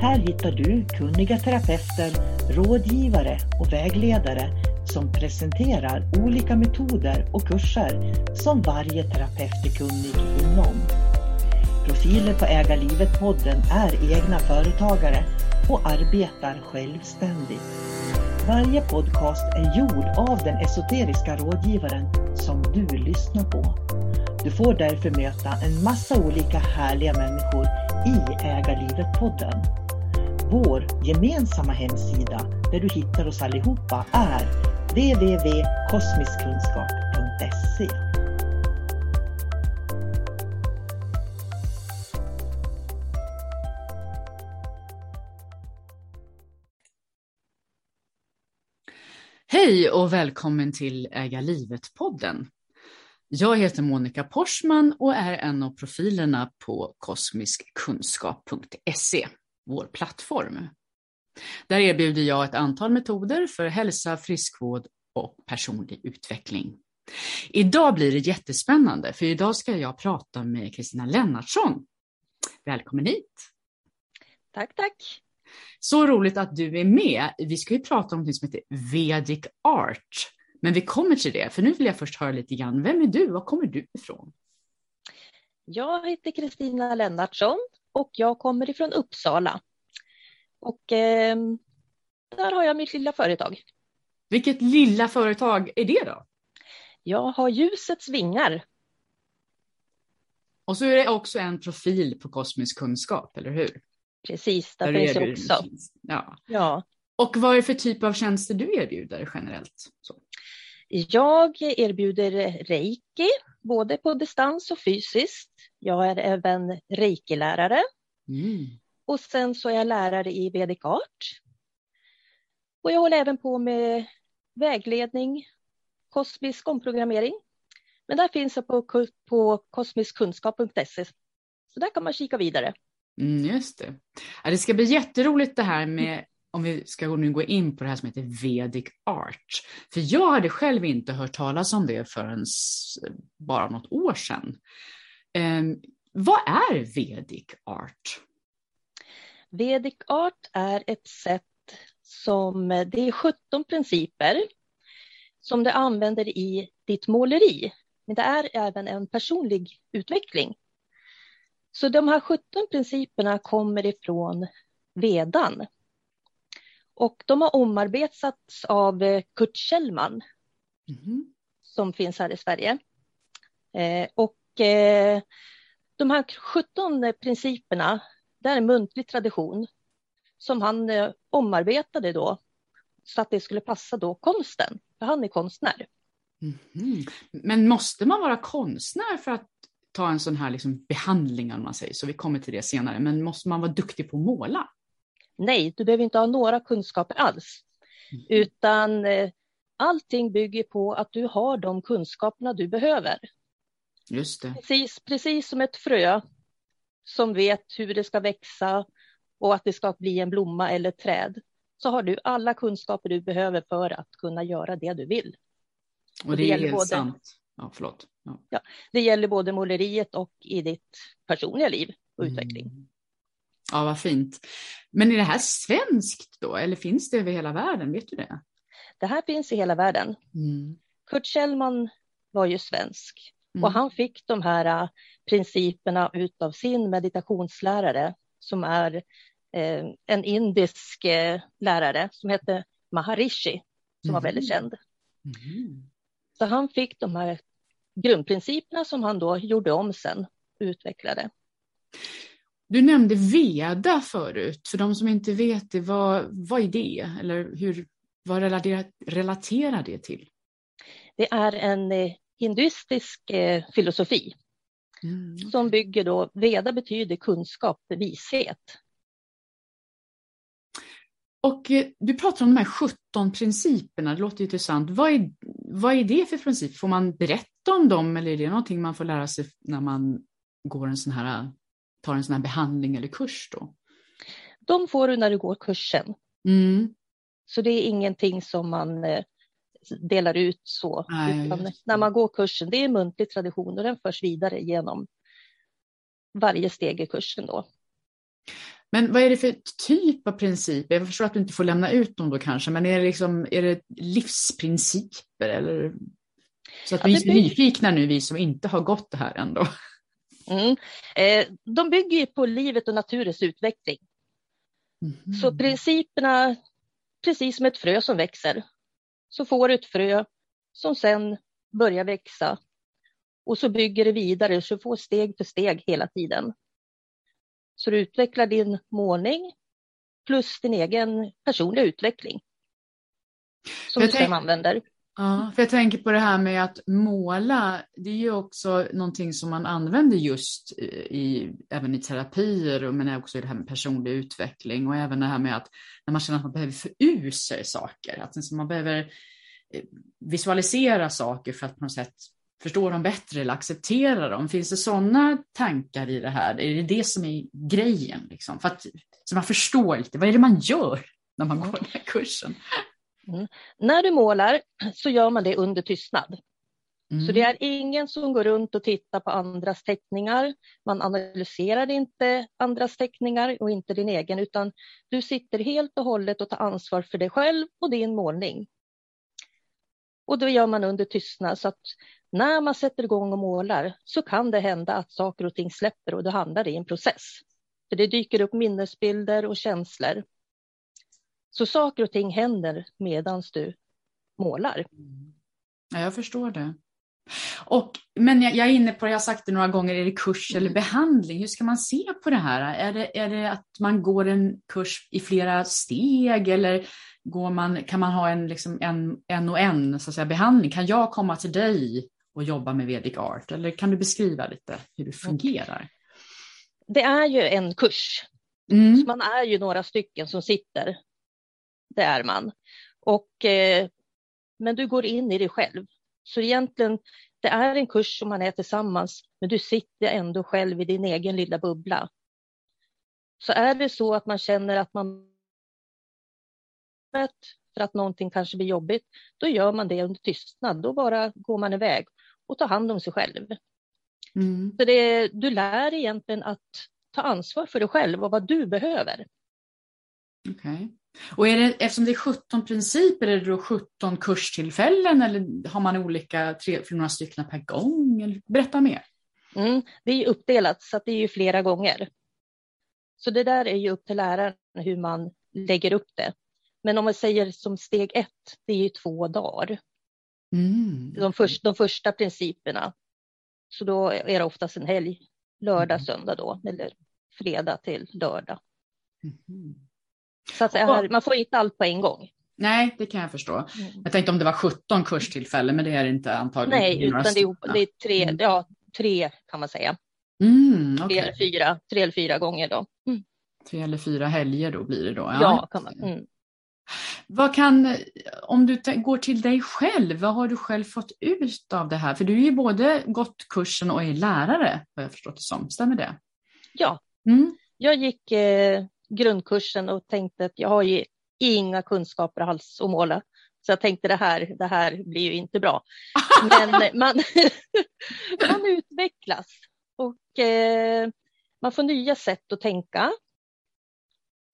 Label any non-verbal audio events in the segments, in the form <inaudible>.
Här hittar du kunniga terapeuter, rådgivare och vägledare som presenterar olika metoder och kurser som varje terapeut är kunnig inom. Profiler på Äga livet-podden är egna företagare och arbetar självständigt. Varje podcast är gjord av den esoteriska rådgivaren som du lyssnar på. Du får därför möta en massa olika härliga människor i Äga livet-podden. Vår gemensamma hemsida där du hittar oss allihopa är www.kosmiskkunskap.se Hej och välkommen till Äga livet-podden. Jag heter Monica Porsman och är en av profilerna på kosmiskkunskap.se, vår plattform. Där erbjuder jag ett antal metoder för hälsa, friskvård och personlig utveckling. Idag blir det jättespännande, för idag ska jag prata med Kristina Lennartsson. Välkommen hit! Tack, tack! Så roligt att du är med. Vi ska ju prata om något som heter Vedic Art. Men vi kommer till det, för nu vill jag först höra lite grann. Vem är du? Var kommer du ifrån? Jag heter Kristina Lennartsson och jag kommer ifrån Uppsala. Och eh, där har jag mitt lilla företag. Vilket lilla företag är det då? Jag har Ljusets vingar. Och så är det också en profil på kosmisk kunskap, eller hur? Precis, där, där finns jag också. Ja. ja. Och vad är det för typ av tjänster du erbjuder generellt? Så. Jag erbjuder reiki, både på distans och fysiskt. Jag är även reiki-lärare. Mm. Och sen så är jag lärare i Vedic Art. Och jag håller även på med vägledning, kosmisk omprogrammering. Men där finns jag på, på kosmiskkunskap.se. Så där kan man kika vidare. Mm, just det. Ja, det ska bli jätteroligt det här med om vi ska nu gå in på det här som heter Vedic Art. För jag hade själv inte hört talas om det förrän bara något år sedan. Eh, vad är Vedic Art? Vedic Art är ett sätt som, det är 17 principer som du använder i ditt måleri. Men det är även en personlig utveckling. Så de här 17 principerna kommer ifrån vedan och de har omarbetats av eh, Kurt Kjellman mm. som finns här i Sverige. Eh, och eh, de här 17 principerna, det är en muntlig tradition som han eh, omarbetade då så att det skulle passa då konsten, för han är konstnär. Mm. Men måste man vara konstnär för att ta en sån här liksom behandling, om man säger så? Vi kommer till det senare, men måste man vara duktig på att måla? Nej, du behöver inte ha några kunskaper alls, mm. utan eh, allting bygger på att du har de kunskaperna du behöver. Just det. Precis, precis som ett frö som vet hur det ska växa och att det ska bli en blomma eller ett träd, så har du alla kunskaper du behöver för att kunna göra det du vill. Och det, det är helt både, sant. Ja, förlåt. Ja. Ja, det gäller både måleriet och i ditt personliga liv och utveckling. Mm. Ja, vad fint. Men är det här svenskt då, eller finns det över hela världen? Vet du det? Det här finns i hela världen. Mm. Kurt Kjellman var ju svensk mm. och han fick de här äh, principerna av sin meditationslärare som är eh, en indisk eh, lärare som hette Maharishi som mm. var väldigt känd. Mm. Så han fick de här grundprinciperna som han då gjorde om sen utvecklade. Du nämnde Veda förut. För de som inte vet det, vad, vad är det? Eller hur, vad relaterar, relaterar det till? Det är en eh, hinduistisk eh, filosofi mm. som bygger då, Veda betyder kunskap, vishet. Och eh, du pratar om de här 17 principerna, det låter intressant. Vad är, vad är det för principer? Får man berätta om dem eller är det någonting man får lära sig när man går en sån här, tar en sån här behandling eller kurs då? De får du när du går kursen. Mm. Så det är ingenting som man eh, delar ut så. Nej, när man går kursen, det är muntlig tradition och den förs vidare genom varje steg i kursen då. Men vad är det för typ av principer? Jag förstår att du inte får lämna ut dem då kanske, men är det, liksom, är det livsprinciper eller? Så att ja, vi är bygger... nyfikna nu, vi som inte har gått det här ändå. Mm. Eh, de bygger på livet och naturens utveckling. Mm. Så principerna, precis som ett frö som växer, så får du ett frö som sen börjar växa och så bygger det vidare, så du får steg för steg hela tiden. Så du utvecklar din målning plus din egen personliga utveckling. Som du sen använder. Ja, för jag tänker på det här med att måla, det är ju också någonting som man använder just i, även i terapier, men också i det här med personlig utveckling och även det här med att när man känner att man behöver få ur sig saker, att man behöver eh, visualisera saker för att på något sätt förstå dem bättre eller acceptera dem. Finns det sådana tankar i det här? Är det det som är grejen? Liksom? För att, så man förstår lite, vad är det man gör när man går den här kursen? Mm. När du målar så gör man det under tystnad. Mm. Så det är ingen som går runt och tittar på andras teckningar. Man analyserar inte andras teckningar och inte din egen, utan du sitter helt och hållet och tar ansvar för dig själv och din målning. Och det gör man under tystnad så att när man sätter igång och målar så kan det hända att saker och ting släpper och då hamnar i en process. För det dyker upp minnesbilder och känslor. Så saker och ting händer medan du målar. Ja, jag förstår det. Och, men jag, jag, är inne på, jag har sagt det några gånger, är det kurs eller behandling? Hur ska man se på det här? Är det, är det att man går en kurs i flera steg eller går man, kan man ha en, liksom en, en och en så att säga, behandling? Kan jag komma till dig och jobba med Vedic Art? Eller kan du beskriva lite hur det fungerar? Det är ju en kurs. Mm. Man är ju några stycken som sitter. Det är man. Och, eh, men du går in i det själv. Så egentligen, det är en kurs som man är tillsammans, men du sitter ändå själv i din egen lilla bubbla. Så är det så att man känner att man för att någonting kanske blir jobbigt, då gör man det under tystnad. Då bara går man iväg och tar hand om sig själv. Mm. Så det, du lär egentligen att ta ansvar för dig själv och vad du behöver. Okej. Okay. Och är det, eftersom det är 17 principer, är det då 17 kurstillfällen eller har man olika, tre, några stycken per gång? Berätta mer. Mm, det är uppdelat så att det är ju flera gånger. Så det där är ju upp till läraren hur man lägger upp det. Men om man säger som steg ett, det är ju två dagar. Mm. De, först, de första principerna. Så då är det oftast en helg, lördag, mm. söndag då, eller fredag till lördag. Mm. Så att här, man får inte allt på en gång. Nej, det kan jag förstå. Mm. Jag tänkte om det var 17 kurstillfällen, men det är det inte antagligen. Nej, utan det är, det är tre, mm. ja, tre kan man säga. Mm, okay. tre, eller fyra, tre eller fyra gånger då. Mm. Tre eller fyra helger då blir det då? Ja, ja kan man. Mm. Vad kan, om du går till dig själv, vad har du själv fått ut av det här? För du är ju både gått kursen och är lärare, har jag förstått det som. Stämmer det? Ja, jag gick eh, grundkursen och tänkte att jag har ju inga kunskaper alls att måla. Så jag tänkte det här, det här blir ju inte bra. Men <laughs> man, <laughs> man utvecklas och eh, man får nya sätt att tänka.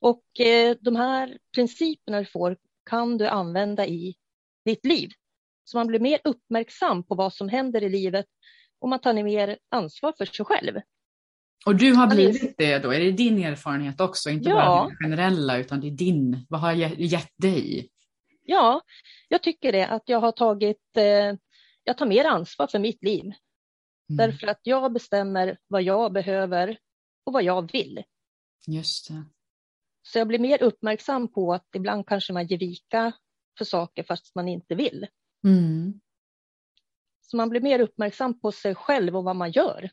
Och eh, de här principerna du får kan du använda i ditt liv. Så man blir mer uppmärksam på vad som händer i livet och man tar mer ansvar för sig själv. Och du har blivit det då? Är det din erfarenhet också? Inte Ja. bara den generella, utan det är din. Vad har ge- gett dig? Ja, jag tycker det att jag har tagit, eh, jag tar mer ansvar för mitt liv. Mm. Därför att jag bestämmer vad jag behöver och vad jag vill. Just det. Så jag blir mer uppmärksam på att ibland kanske man ger vika för saker fast man inte vill. Mm. Så man blir mer uppmärksam på sig själv och vad man gör.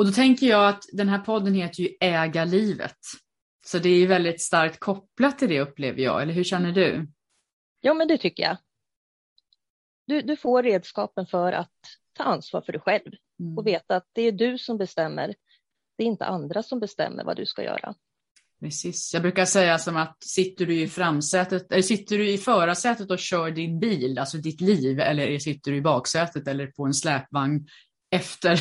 Och då tänker jag att den här podden heter ju Äga livet. Så det är ju väldigt starkt kopplat till det upplever jag, eller hur känner du? Ja, men det tycker jag. Du, du får redskapen för att ta ansvar för dig själv Mm. och veta att det är du som bestämmer. Det är inte andra som bestämmer vad du ska göra. Precis. Jag brukar säga som att sitter du i framsätet, eller sitter du i förarsätet och kör din bil, alltså ditt liv, eller sitter du i baksätet eller på en släpvagn efter,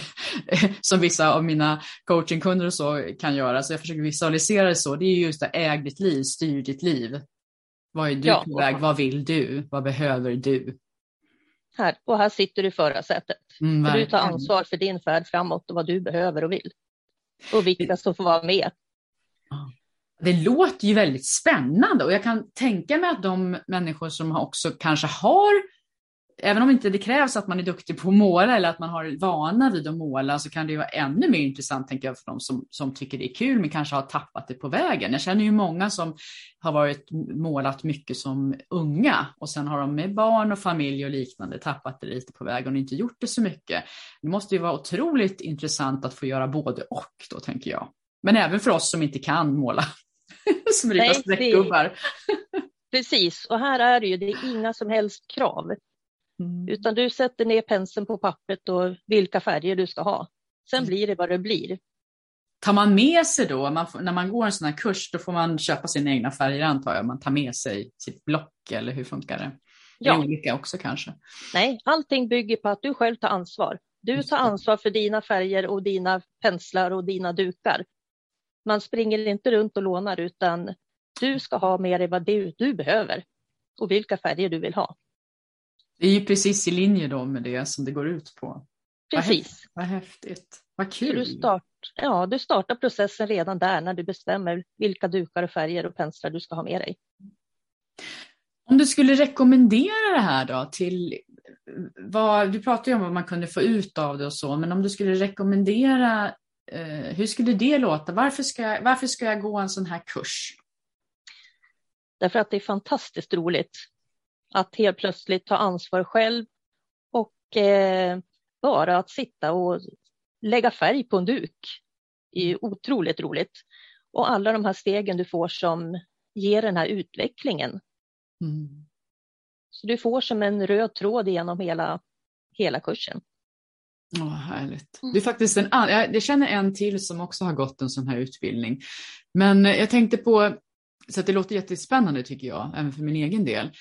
<laughs> som vissa av mina coachingkunder och så kan göra. Så jag försöker visualisera det så. Det är just det, äg ditt liv, styr ditt liv. Vad är du Ja. på väg? Vad vill du? Vad behöver du? Här, och här sitter du i förarsätet. Mm, För du tar ansvar för din färd framåt och vad du behöver och vill. Och vilka som får vara med. Det låter ju väldigt spännande och jag kan tänka mig att de människor som också kanske har, även om inte det krävs att man är duktig på att måla eller att man har vana vid att måla, så kan det ju vara ännu mer intressant tänker jag för de som, som tycker det är kul men kanske har tappat det på vägen. Jag känner ju många som har varit målat mycket som unga och sen har de med barn och familj och liknande tappat det lite på vägen och inte gjort det så mycket. Det måste ju vara otroligt intressant att få göra både och då tänker jag. Men även för oss som inte kan måla. <laughs> som det- streckgubbar. Precis, och här är det ju det är inga som helst krav. Mm. Utan du sätter ner penseln på pappret och vilka färger du ska ha. Sen Mm. blir det vad det blir. Tar man med sig då, man får, när man går en sån här kurs, då får man köpa sina egna färger antar jag. Man tar med sig sitt block eller hur funkar det? Det är Ja. olika också kanske. Nej, allting bygger på att du själv tar ansvar. Du tar ansvar för dina färger och dina penslar och dina dukar. Man springer inte runt och lånar utan du ska ha med dig vad du, du behöver och vilka färger du vill ha. Det är ju precis i linje då med det som det går ut på. Precis. Vad häftigt. Vad Så du, kul. start, ja, du startar processen redan där när du bestämmer vilka dukar och färger och penslar du ska ha med dig. Om du skulle rekommendera det här då till vad, du pratade ju om vad man kunde få ut av det och så, men om du skulle rekommendera, eh, hur skulle det låta? Varför ska, jag, varför ska jag gå en sån här kurs? Därför att det är fantastiskt roligt att helt plötsligt ta ansvar själv och eh, bara att sitta och lägga färg på en duk är otroligt roligt. Och alla de här stegen du får som ger den här utvecklingen. Mm. Så du får som en röd tråd genom hela, hela kursen. Åh, härligt. Mm. Det är faktiskt en jag känner en till som också har gått en sån här utbildning. Men eh, jag tänkte på, så att det låter jättespännande tycker jag, även för min egen del.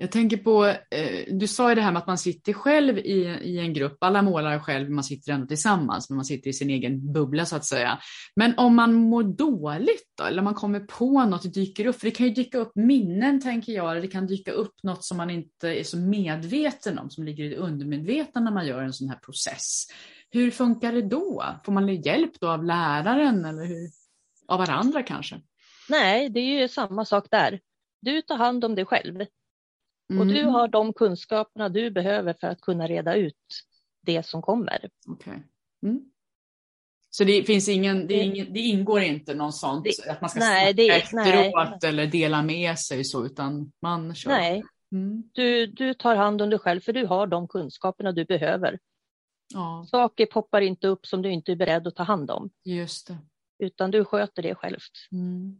Jag tänker på, eh, du sa ju det här med att man sitter själv i, i en grupp, alla målar själv, man sitter ändå tillsammans, men man sitter i sin egen bubbla så att säga. Men om man mår dåligt då, eller man kommer på något, dyker upp, för det kan ju dyka upp minnen tänker jag, eller det kan dyka upp något som man inte är så medveten om, som ligger i det undermedvetna när man gör en sån här process. Hur funkar det då? Får man hjälp då av läraren eller hur? Av varandra kanske? Nej, det är ju samma sak där. Du tar hand om dig själv och du Mm. har de kunskaperna du behöver för att kunna reda ut det som kommer. Okej. Mm. Så det finns ingen, det, ingen, det ingår inte någon sånt Det- att man ska nej, det- efteråt eller dela med sig så, utan man kör. Nej, Mm. du, du tar hand om dig själv för du har de kunskaperna du behöver. Ja, Saker poppar inte upp som du inte är beredd att ta hand om. just det. utan du sköter det självt. Mm.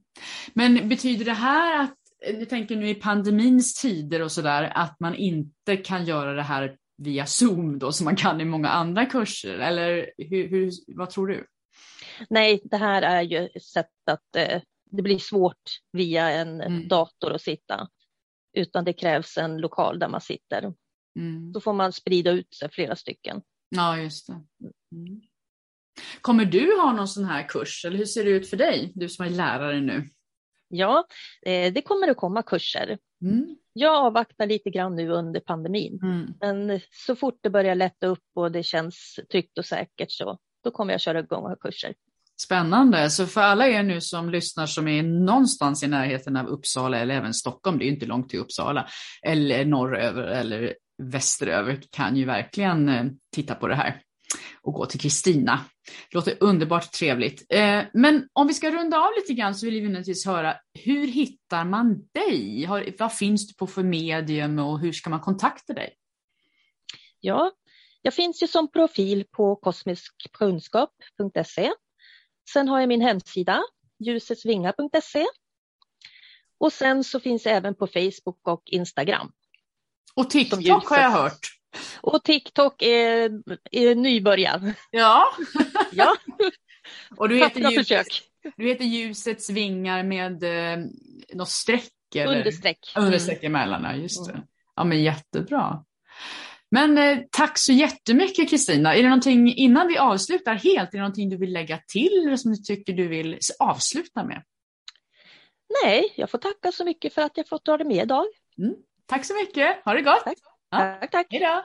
Men betyder det här att, jag tänker nu i pandemins tider och sådär, att man inte kan göra det här via Zoom då som man kan i många andra kurser? Eller hur, hur vad tror du? Nej, det här är ju ett sätt att eh, det blir svårt via en mm. dator att sitta, utan det krävs en lokal där man sitter. Mm. Då får man sprida ut sig flera stycken. Ja, just det. Mm. Kommer du ha någon sån här kurs eller hur ser det ut för dig, du som är lärare nu? Ja, eh, det kommer att komma kurser. Mm. Jag avvaktar lite grann nu under pandemin, mm. men så fort det börjar lätta upp och det känns tryggt och säkert så då kommer jag köra igång och ha kurser. Spännande. Så för alla er nu som lyssnar som är någonstans i närheten av Uppsala eller även Stockholm, det är inte långt till Uppsala, eller norröver eller västeröver kan ju verkligen eh, titta på det här och gå till Kristina. Det låter underbart trevligt. Eh, men om vi ska runda av lite grann så vill vi naturligtvis höra, hur hittar man dig? Vad finns du på för medium och hur ska man kontakta dig? Ja, jag finns ju som profil på kosmiskkunskap.se. Sen har jag min hemsida, ljusetsvingar.se. Och sen så finns jag även på Facebook och Instagram. Och TikTok har jag hört. Och TikTok är, är nybörjan. Ja. ja. <laughs> Och du heter, ljus, du heter Ljusets vingar med eh, något streck? Eller? Understreck. Understreck emellan, just det. Ja men jättebra. Men eh, tack så jättemycket Kristina. Är det någonting innan vi avslutar helt, är det någonting du vill lägga till eller som du tycker du vill avsluta med? Nej, jag får tacka så mycket för att jag fått vara med idag. Mm. Tack så mycket. Ha det gott. Tack, ja. tack. tack. Hej då.